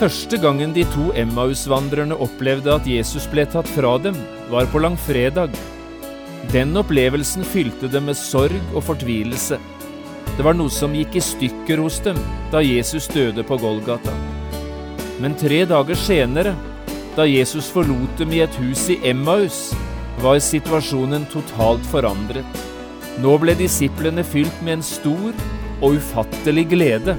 Første gangen de to Emmaus-vandrerne opplevde at Jesus ble tatt fra dem, var på langfredag. Den opplevelsen fylte dem med sorg og fortvilelse. Det var noe som gikk i stykker hos dem da Jesus døde på Golgata. Men tre dager senere, da Jesus forlot dem i et hus i Emmaus, var situasjonen totalt forandret. Nå ble disiplene fylt med en stor og ufattelig glede.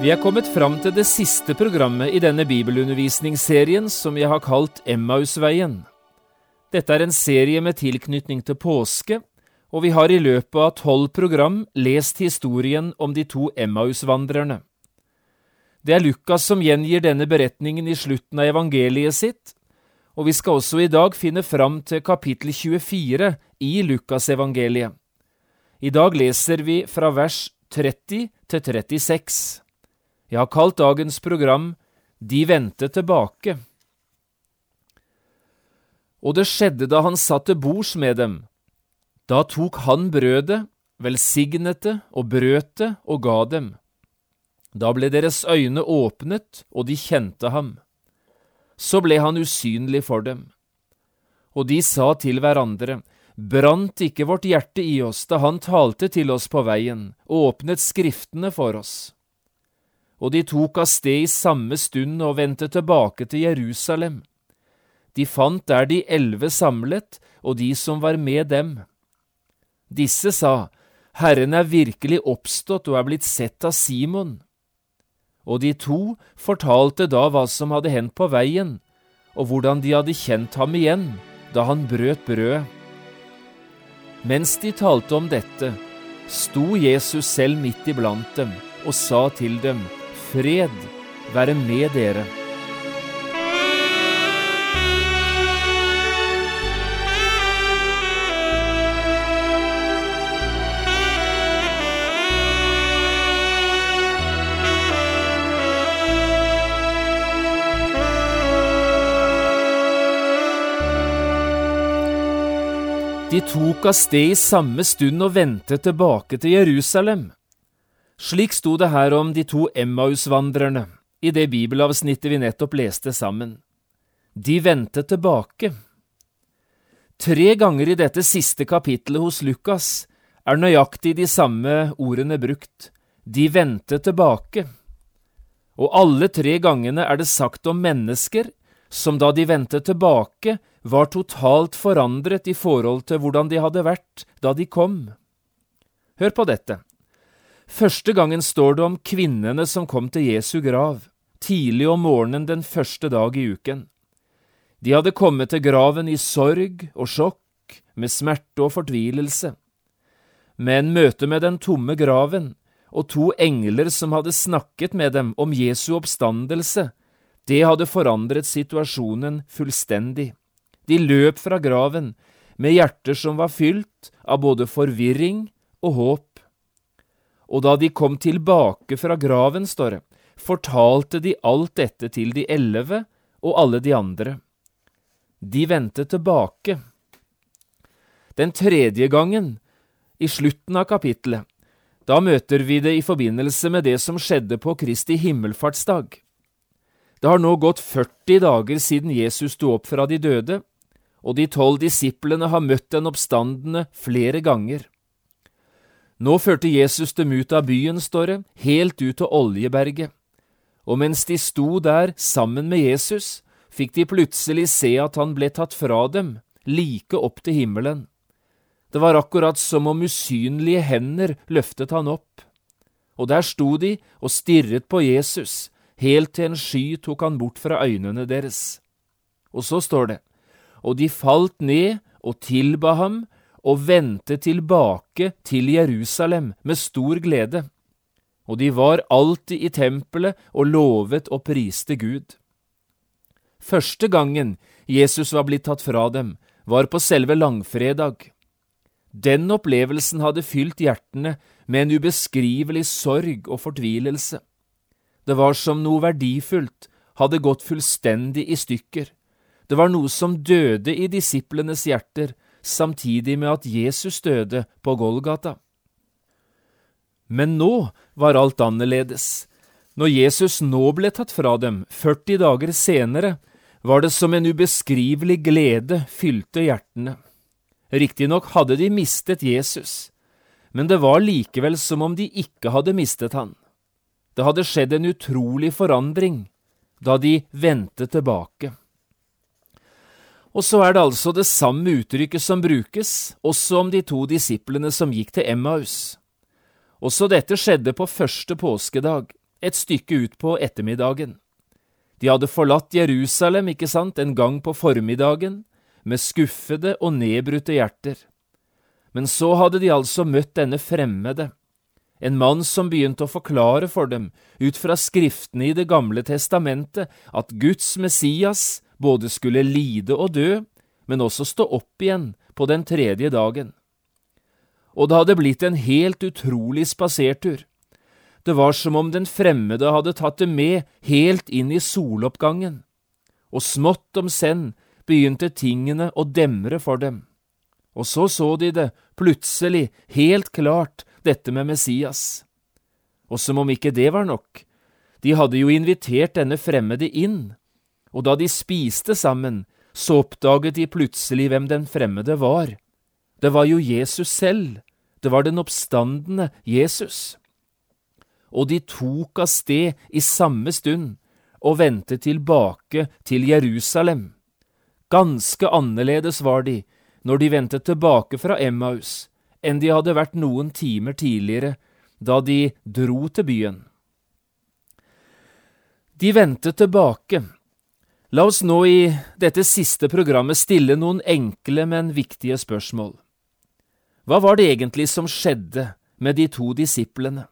Vi er kommet fram til det siste programmet i denne bibelundervisningsserien som jeg har kalt Emmausveien. Dette er en serie med tilknytning til påske, og vi har i løpet av tolv program lest historien om de to Emmausvandrerne. Det er Lukas som gjengir denne beretningen i slutten av evangeliet sitt, og vi skal også i dag finne fram til kapittel 24 i Lukasevangeliet. I dag leser vi fra vers 30 til 36. Jeg har kalt dagens program De vendte tilbake. Og det skjedde da han satt til bords med dem. Da tok han brødet, velsignet det og brøt det og ga dem. Da ble deres øyne åpnet, og de kjente ham. Så ble han usynlig for dem. Og de sa til hverandre, brant ikke vårt hjerte i oss da han talte til oss på veien og åpnet Skriftene for oss? Og de tok av sted i samme stund og vendte tilbake til Jerusalem. De fant der de elleve samlet, og de som var med dem. Disse sa, Herren er virkelig oppstått og er blitt sett av Simon. Og de to fortalte da hva som hadde hendt på veien, og hvordan de hadde kjent ham igjen da han brøt brødet. Mens de talte om dette, sto Jesus selv midt iblant dem og sa til dem, fred være med dere. De tok av sted i samme stund og vendte tilbake til Jerusalem. Slik sto det her om de to Emmaus-vandrerne i det bibelavsnittet vi nettopp leste sammen. De vendte tilbake. Tre ganger i dette siste kapittelet hos Lukas er nøyaktig de samme ordene brukt. De vendte tilbake. Og alle tre gangene er det sagt om mennesker som da de vendte tilbake, var totalt forandret i forhold til hvordan de hadde vært da de kom. Hør på dette. Første gangen står det om kvinnene som kom til Jesu grav, tidlig om morgenen den første dag i uken. De hadde kommet til graven i sorg og sjokk, med smerte og fortvilelse. Men møtet med den tomme graven og to engler som hadde snakket med dem om Jesu oppstandelse, det hadde forandret situasjonen fullstendig. De løp fra graven med hjerter som var fylt av både forvirring og håp og da de kom tilbake fra graven, står det, fortalte de alt dette til de elleve og alle de andre. De vendte tilbake. Den tredje gangen, i slutten av kapittelet, da møter vi det i forbindelse med det som skjedde på Kristi himmelfartsdag. Det har nå gått 40 dager siden Jesus sto opp fra de døde, og de tolv disiplene har møtt den oppstandende flere ganger. Nå førte Jesus dem ut av byen, står det, helt ut til Oljeberget. Og mens de sto der sammen med Jesus, fikk de plutselig se at han ble tatt fra dem, like opp til himmelen. Det var akkurat som om usynlige hender løftet han opp. og der sto de og stirret på Jesus, helt til en sky tok han bort fra øynene deres. Og så står det, og de falt ned og tilba ham og vendte tilbake til Jerusalem med stor glede. Og de var alltid i tempelet og lovet og priste Gud. Første gangen Jesus var blitt tatt fra dem, var på selve langfredag. Den opplevelsen hadde fylt hjertene med en ubeskrivelig sorg og fortvilelse. Det var som noe verdifullt hadde gått fullstendig i stykker. Det var noe som døde i disiplenes hjerter, samtidig med at Jesus døde på Golgata. Men nå var alt annerledes. Når Jesus nå ble tatt fra dem, 40 dager senere, var det som en ubeskrivelig glede fylte hjertene. Riktignok hadde de mistet Jesus, men det var likevel som om de ikke hadde mistet han. Det hadde skjedd en utrolig forandring da de vendte tilbake. Og så er det altså det samme uttrykket som brukes, også om de to disiplene som gikk til Emmaus. Også dette skjedde på første påskedag, et stykke ut på ettermiddagen. De hadde forlatt Jerusalem, ikke sant, en gang på formiddagen, med skuffede og nedbrutte hjerter. Men så hadde de altså møtt denne fremmede, en mann som begynte å forklare for dem, ut fra skriftene i Det gamle testamentet, at Guds Messias både skulle lide og dø, men også stå opp igjen på den tredje dagen. Og det hadde blitt en helt utrolig spasertur. Det var som om den fremmede hadde tatt det med helt inn i soloppgangen, og smått om senn begynte tingene å demre for dem. Og så så de det, plutselig, helt klart, dette med Messias. Og som om ikke det var nok, de hadde jo invitert denne fremmede inn, og da de spiste sammen, så oppdaget de plutselig hvem den fremmede var. Det var jo Jesus selv, det var den oppstandende Jesus og de tok av sted i samme stund og vendte tilbake til Jerusalem. Ganske annerledes var de når de vendte tilbake fra Emmaus, enn de hadde vært noen timer tidligere, da de dro til byen. De vendte tilbake. La oss nå i dette siste programmet stille noen enkle, men viktige spørsmål. Hva var det egentlig som skjedde med de to disiplene?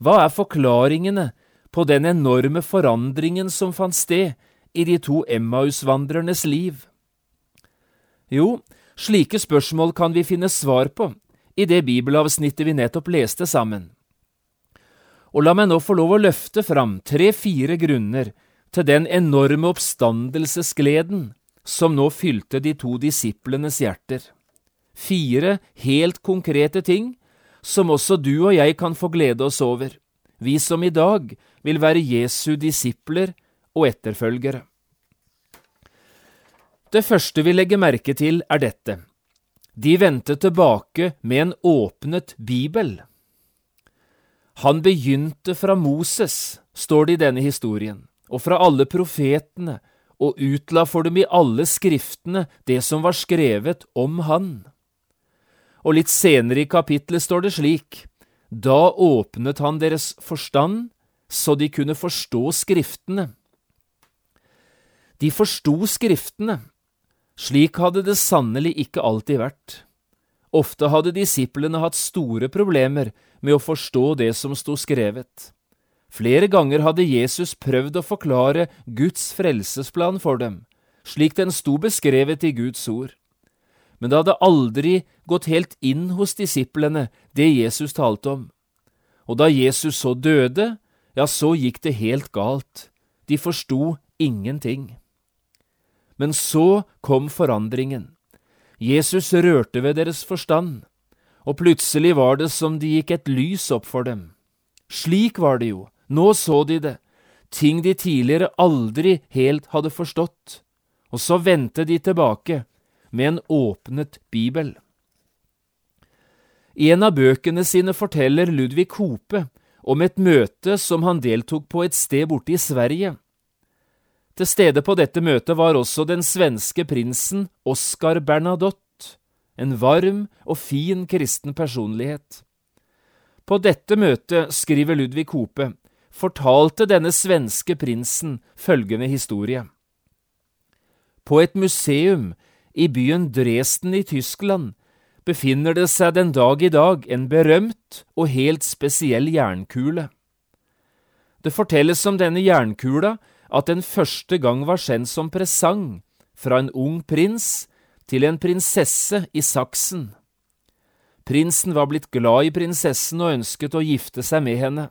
Hva er forklaringene på den enorme forandringen som fant sted i de to Emmaus-vandrernes liv? Jo, slike spørsmål kan vi finne svar på i det bibelavsnittet vi nettopp leste sammen. Og la meg nå få lov å løfte fram tre–fire grunner til den enorme oppstandelsesgleden som nå fylte de to disiplenes hjerter. Fire helt konkrete ting som også du og jeg kan få glede oss over, vi som i dag vil være Jesu disipler og etterfølgere. Det første vi legger merke til, er dette. De vendte tilbake med en åpnet bibel. Han begynte fra Moses, står det i denne historien, og fra alle profetene, og utla for dem i alle skriftene det som var skrevet om han og litt senere i kapitlet står det slik, da åpnet han deres forstand så de kunne forstå Skriftene. De forsto Skriftene. Slik hadde det sannelig ikke alltid vært. Ofte hadde disiplene hatt store problemer med å forstå det som sto skrevet. Flere ganger hadde Jesus prøvd å forklare Guds frelsesplan for dem, slik den sto beskrevet i Guds ord men det hadde aldri gått helt inn hos disiplene, det Jesus talte om. Og da Jesus så døde, ja, så gikk det helt galt. De forsto ingenting. Men så kom forandringen. Jesus rørte ved deres forstand, og plutselig var det som det gikk et lys opp for dem. Slik var det jo, nå så de det, ting de tidligere aldri helt hadde forstått, og så vendte de tilbake med en åpnet bibel. I en av bøkene sine forteller Ludvig Hope om et møte som han deltok på et sted borte i Sverige. Til stede på dette møtet var også den svenske prinsen Oscar Bernadotte, en varm og fin kristen personlighet. På dette møtet, skriver Ludvig Hope, fortalte denne svenske prinsen følgende historie. På et museum i byen Dresden i Tyskland befinner det seg den dag i dag en berømt og helt spesiell jernkule. Det fortelles om denne jernkula at den første gang var sendt som presang fra en ung prins til en prinsesse i Saksen. Prinsen var blitt glad i prinsessen og ønsket å gifte seg med henne.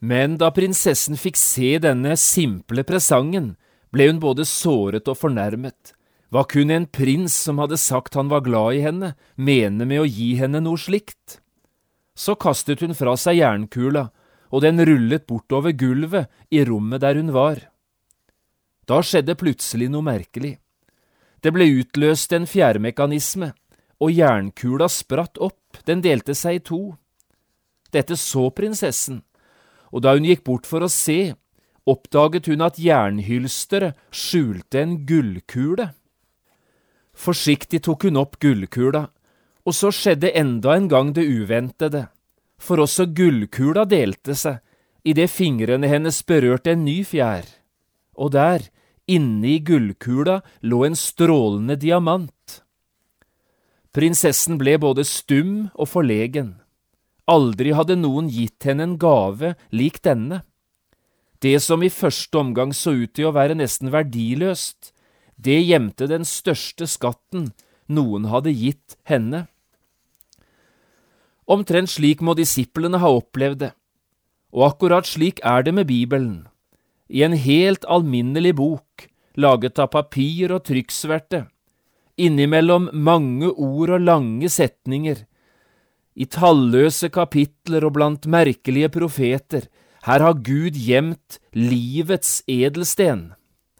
Men da prinsessen fikk se denne simple presangen, ble hun både såret og fornærmet. Hva kunne en prins som hadde sagt han var glad i henne, mene med å gi henne noe slikt? Så kastet hun fra seg jernkula, og den rullet bortover gulvet i rommet der hun var. Da skjedde plutselig noe merkelig. Det ble utløst en fjærmekanisme, og jernkula spratt opp, den delte seg i to. Dette så prinsessen, og da hun gikk bort for å se, oppdaget hun at jernhylsteret skjulte en gullkule. Forsiktig tok hun opp gullkula, og så skjedde enda en gang det uventede, for også gullkula delte seg idet fingrene hennes berørte en ny fjær, og der, inne i gullkula, lå en strålende diamant. Prinsessen ble både stum og forlegen. Aldri hadde noen gitt henne en gave lik denne. Det som i første omgang så ut til å være nesten verdiløst, det gjemte den største skatten noen hadde gitt henne. Omtrent slik må disiplene ha opplevd det, og akkurat slik er det med Bibelen. I en helt alminnelig bok, laget av papir og trykksverte, innimellom mange ord og lange setninger, i talløse kapitler og blant merkelige profeter, her har Gud gjemt livets edelsten,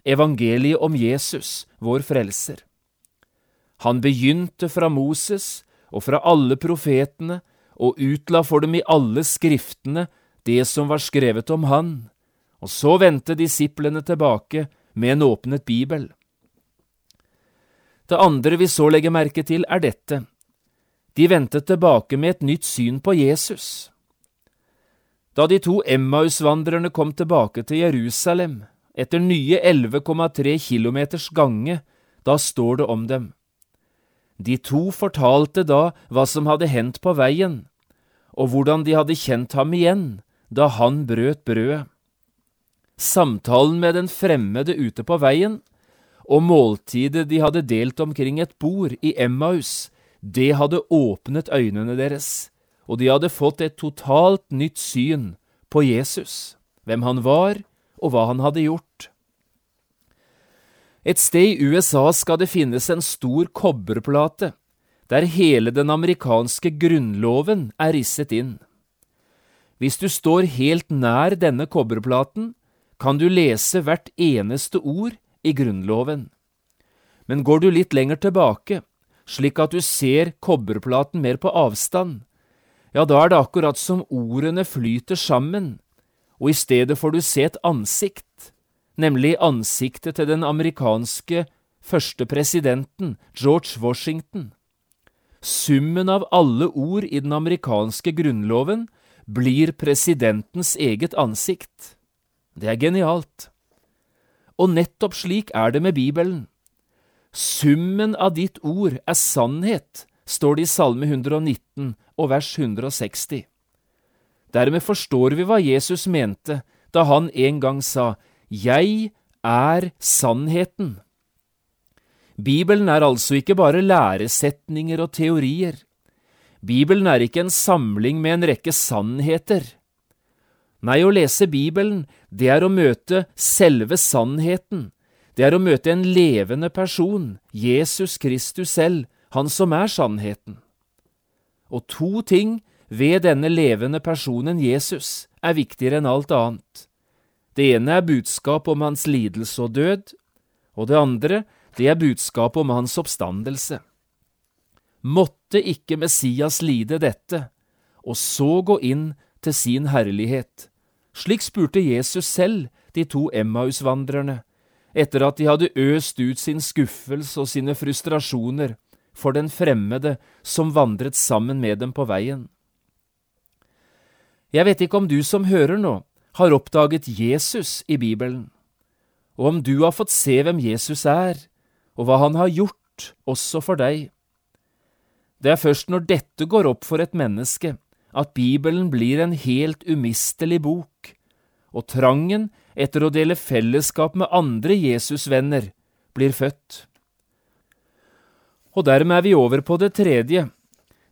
evangeliet om Jesus, vår frelser. Han begynte fra Moses og fra alle profetene og utla for dem i alle skriftene det som var skrevet om han, og så vendte disiplene tilbake med en åpnet bibel. Det andre vi så legger merke til, er dette. De vendte tilbake med et nytt syn på Jesus. Da de to Emmaus-vandrerne kom tilbake til Jerusalem, etter nye 11,3 kilometers gange, da står det om dem. De to fortalte da hva som hadde hendt på veien, og hvordan de hadde kjent ham igjen da han brøt brødet. Samtalen med den fremmede ute på veien og måltidet de hadde delt omkring et bord i Emmaus, det hadde åpnet øynene deres, og de hadde fått et totalt nytt syn på Jesus, hvem han var og hva han hadde gjort. Et sted i USA skal det finnes en stor kobberplate, der hele den amerikanske grunnloven er risset inn. Hvis du står helt nær denne kobberplaten, kan du lese hvert eneste ord i Grunnloven. Men går du litt lenger tilbake, slik at du ser kobberplaten mer på avstand, ja, da er det akkurat som ordene flyter sammen, og i stedet får du se et ansikt, nemlig ansiktet til den amerikanske første presidenten, George Washington. Summen av alle ord i den amerikanske grunnloven blir presidentens eget ansikt. Det er genialt. Og nettopp slik er det med Bibelen. Summen av ditt ord er sannhet, står det i Salme 119 og vers 160. Dermed forstår vi hva Jesus mente da han en gang sa Jeg er sannheten. Bibelen er altså ikke bare læresetninger og teorier. Bibelen er ikke en samling med en rekke sannheter. Nei, å lese Bibelen, det er å møte selve sannheten. Det er å møte en levende person, Jesus Kristus selv, han som er sannheten. Og to ting ved denne levende personen Jesus er viktigere enn alt annet. Det ene er budskap om hans lidelse og død, og det andre, det er budskap om hans oppstandelse. Måtte ikke Messias lide dette, og så gå inn til sin herlighet. Slik spurte Jesus selv de to Emmaus-vandrerne, etter at de hadde øst ut sin skuffelse og sine frustrasjoner for den fremmede som vandret sammen med dem på veien. Jeg vet ikke om du som hører nå, har oppdaget Jesus i Bibelen, og om du har fått se hvem Jesus er, og hva han har gjort også for deg. Det er først når dette går opp for et menneske, at Bibelen blir en helt umistelig bok, og trangen etter å dele fellesskap med andre Jesusvenner blir født. Og dermed er vi over på det tredje.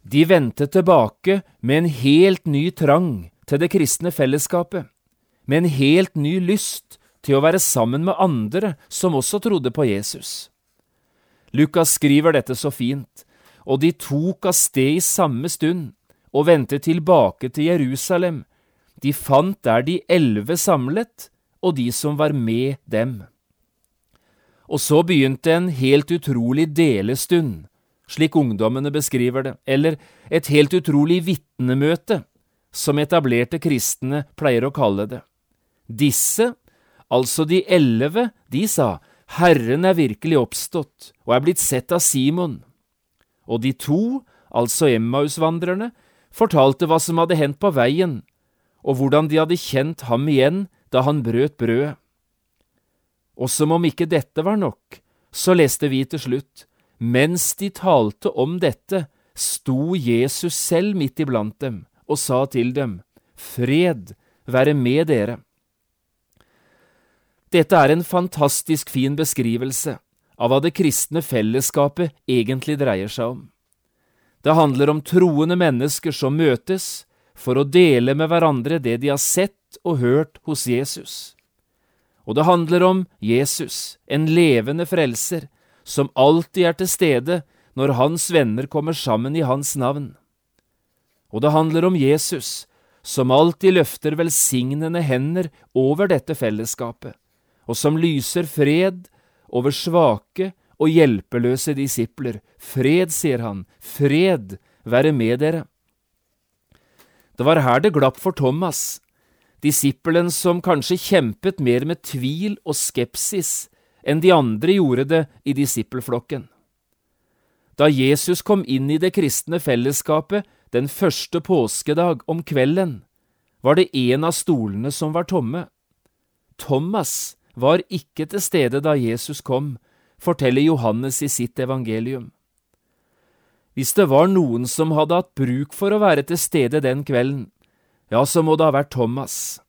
De vendte tilbake med en helt ny trang til det kristne fellesskapet, med en helt ny lyst til å være sammen med andre som også trodde på Jesus. Lukas skriver dette så fint, og de tok av sted i samme stund og vendte tilbake til Jerusalem. De fant der de elleve samlet, og de som var med dem. Og så begynte en helt utrolig delestund, slik ungdommene beskriver det, eller et helt utrolig vitnemøte, som etablerte kristne pleier å kalle det. Disse, altså de elleve, de sa, Herren er virkelig oppstått og er blitt sett av Simon. Og de to, altså Emmausvandrerne, fortalte hva som hadde hendt på veien, og hvordan de hadde kjent ham igjen da han brøt brødet. Og som om ikke dette var nok, så leste vi til slutt, mens de talte om dette, sto Jesus selv midt iblant dem og sa til dem, Fred være med dere. Dette er en fantastisk fin beskrivelse av hva det kristne fellesskapet egentlig dreier seg om. Det handler om troende mennesker som møtes for å dele med hverandre det de har sett og hørt hos Jesus. Og det handler om Jesus, en levende frelser, som alltid er til stede når hans venner kommer sammen i hans navn. Og det handler om Jesus, som alltid løfter velsignende hender over dette fellesskapet, og som lyser fred over svake og hjelpeløse disipler. Fred, sier han, fred være med dere. Det var her det glapp for Thomas, disippelen som kanskje kjempet mer med tvil og skepsis enn de andre gjorde det i disippelflokken. Da Jesus kom inn i det kristne fellesskapet den første påskedag om kvelden, var det en av stolene som var tomme. Thomas var ikke til stede da Jesus kom, forteller Johannes i sitt evangelium. Hvis det var noen som hadde hatt bruk for å være til stede den kvelden, ja, så må det ha vært Thomas.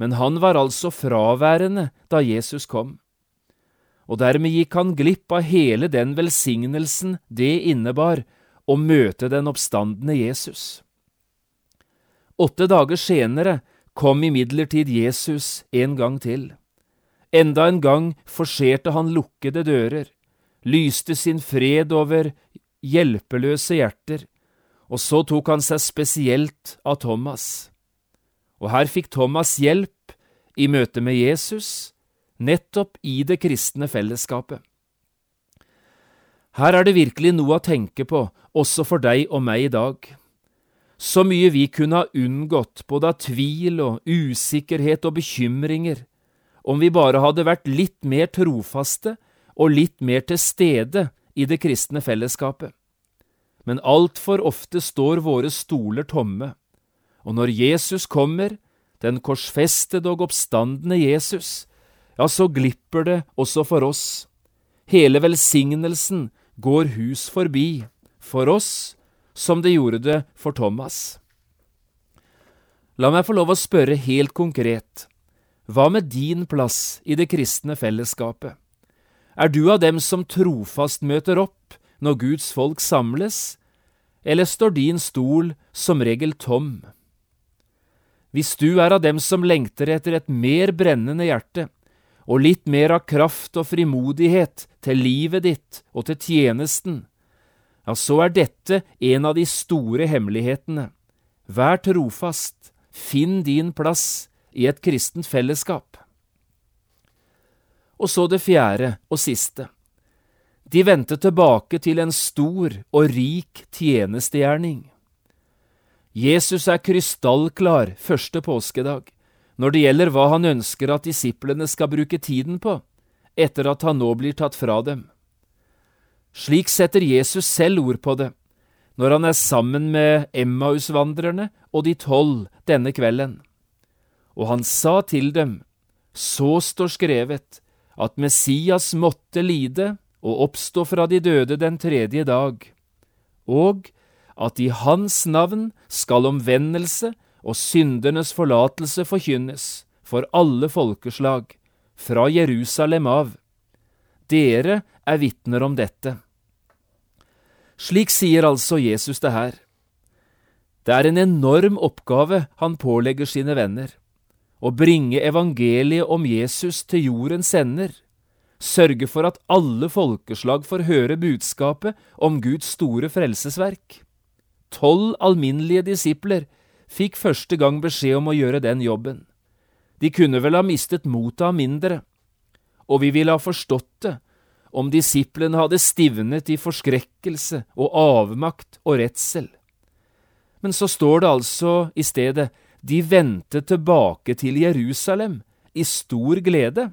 Men han var altså fraværende da Jesus kom. Og dermed gikk han glipp av hele den velsignelsen det innebar å møte den oppstandende Jesus. Åtte dager senere kom imidlertid Jesus en gang til. Enda en gang forserte han lukkede dører, lyste sin fred over hjelpeløse hjerter, og så tok han seg spesielt av Thomas. Og her fikk Thomas hjelp i møte med Jesus, nettopp i det kristne fellesskapet. Her er det virkelig noe å tenke på, også for deg og meg i dag. Så mye vi kunne ha unngått, både av tvil og usikkerhet og bekymringer, om vi bare hadde vært litt mer trofaste og litt mer til stede i det kristne fellesskapet. Men altfor ofte står våre stoler tomme, og når Jesus kommer, den korsfestede og oppstandende Jesus, ja, så glipper det også for oss. Hele velsignelsen går hus forbi, for oss som det gjorde det for Thomas. La meg få lov å spørre helt konkret, hva med din plass i det kristne fellesskapet? Er du av dem som trofast møter opp når Guds folk samles, eller står din stol som regel tom? Hvis du er av dem som lengter etter et mer brennende hjerte, og litt mer av kraft og frimodighet til livet ditt og til tjenesten, ja, så er dette en av de store hemmelighetene. Vær trofast, finn din plass i et kristent fellesskap. Og så det fjerde og siste. De vendte tilbake til en stor og rik tjenestegjerning. Jesus er krystallklar første påskedag når det gjelder hva han ønsker at disiplene skal bruke tiden på etter at han nå blir tatt fra dem. Slik setter Jesus selv ord på det når han er sammen med Emmausvandrerne og de tolv denne kvelden. Og han sa til dem, så står skrevet, at Messias måtte lide og oppstå fra de døde den tredje dag, og at i hans navn skal omvendelse og syndernes forlatelse forkynnes for alle folkeslag, fra Jerusalem av. Dere er vitner om dette. Slik sier altså Jesus det her. Det er en enorm oppgave han pålegger sine venner, å bringe evangeliet om Jesus til jordens ender, sørge for at alle folkeslag får høre budskapet om Guds store frelsesverk. Tolv alminnelige disipler fikk første gang beskjed om å gjøre den jobben. De kunne vel ha mistet motet av mindre, og vi ville ha forstått det om disiplene hadde stivnet i forskrekkelse og avmakt og redsel. Men så står det altså i stedet de vendte tilbake til Jerusalem i stor glede.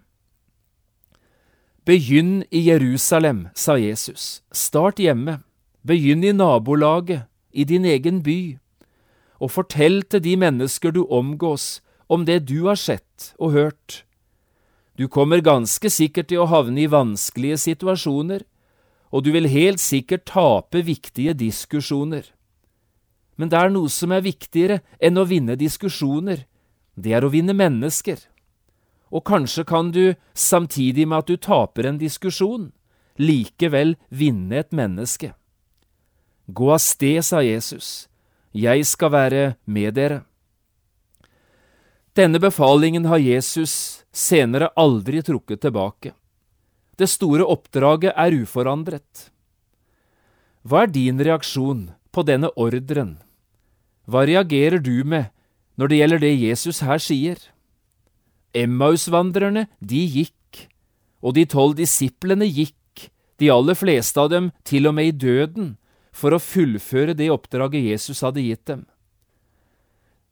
Begynn i Jerusalem, sa Jesus, start hjemme, begynn i nabolaget, i din egen by, og fortell til de mennesker du omgås om det du har sett og hørt. Du kommer ganske sikkert til å havne i vanskelige situasjoner, og du vil helt sikkert tape viktige diskusjoner. Men det er noe som er viktigere enn å vinne diskusjoner, det er å vinne mennesker. Og kanskje kan du, samtidig med at du taper en diskusjon, likevel vinne et menneske. Gå av sted, sa Jesus, jeg skal være med dere. Denne befalingen har Jesus senere aldri trukket tilbake. Det store oppdraget er uforandret. Hva er din reaksjon på denne ordren? Hva reagerer du med når det gjelder det Jesus her sier? Emmausvandrerne, de gikk, og de tolv disiplene gikk, de aller fleste av dem til og med i døden, for å fullføre det oppdraget Jesus hadde gitt dem.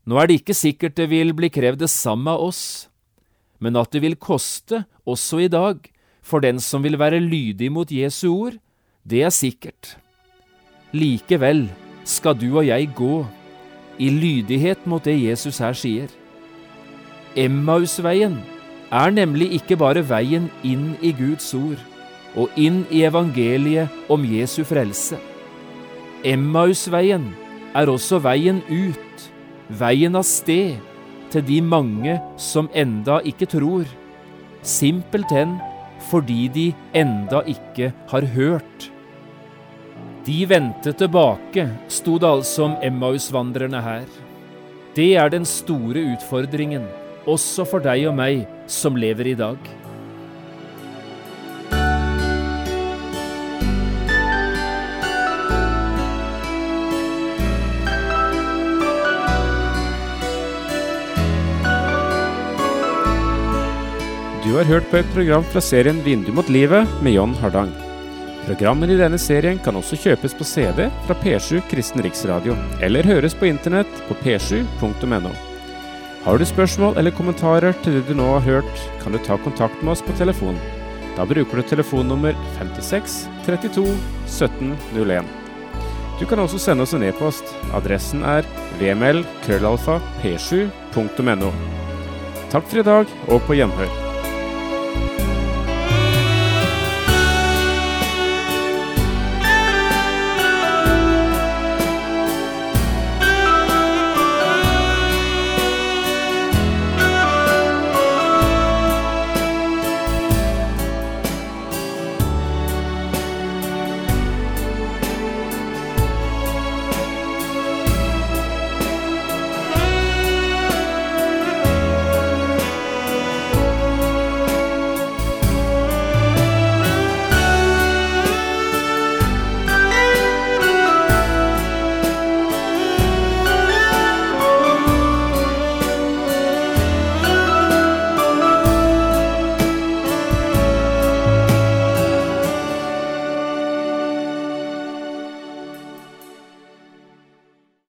Nå er det ikke sikkert det vil bli krevd det samme av oss, men at det vil koste også i dag for den som vil være lydig mot Jesu ord, det er sikkert. Likevel skal du og jeg gå i lydighet mot det Jesus her sier. Emmausveien er nemlig ikke bare veien inn i Guds ord og inn i evangeliet om Jesu frelse. Emmausveien er også veien ut veien av sted til de mange som enda ikke tror, simpelthen fordi de enda ikke har hørt. De vendte tilbake, sto det altså om Emmausvandrerne her. Det er den store utfordringen, også for deg og meg som lever i dag. Du har hørt på et program fra serien Vindu mot livet med John Hardang. Programmene i denne serien kan også kjøpes på CD fra P7 Kristen Riksradio, eller høres på internett på p7.no. Har du spørsmål eller kommentarer til det du nå har hørt, kan du ta kontakt med oss på telefon. Da bruker du telefonnummer 56 32 17 01. Du kan også sende oss en e-post. Adressen er vml.krøllalfa.p7.no. Takk for i dag, og på gjenhør.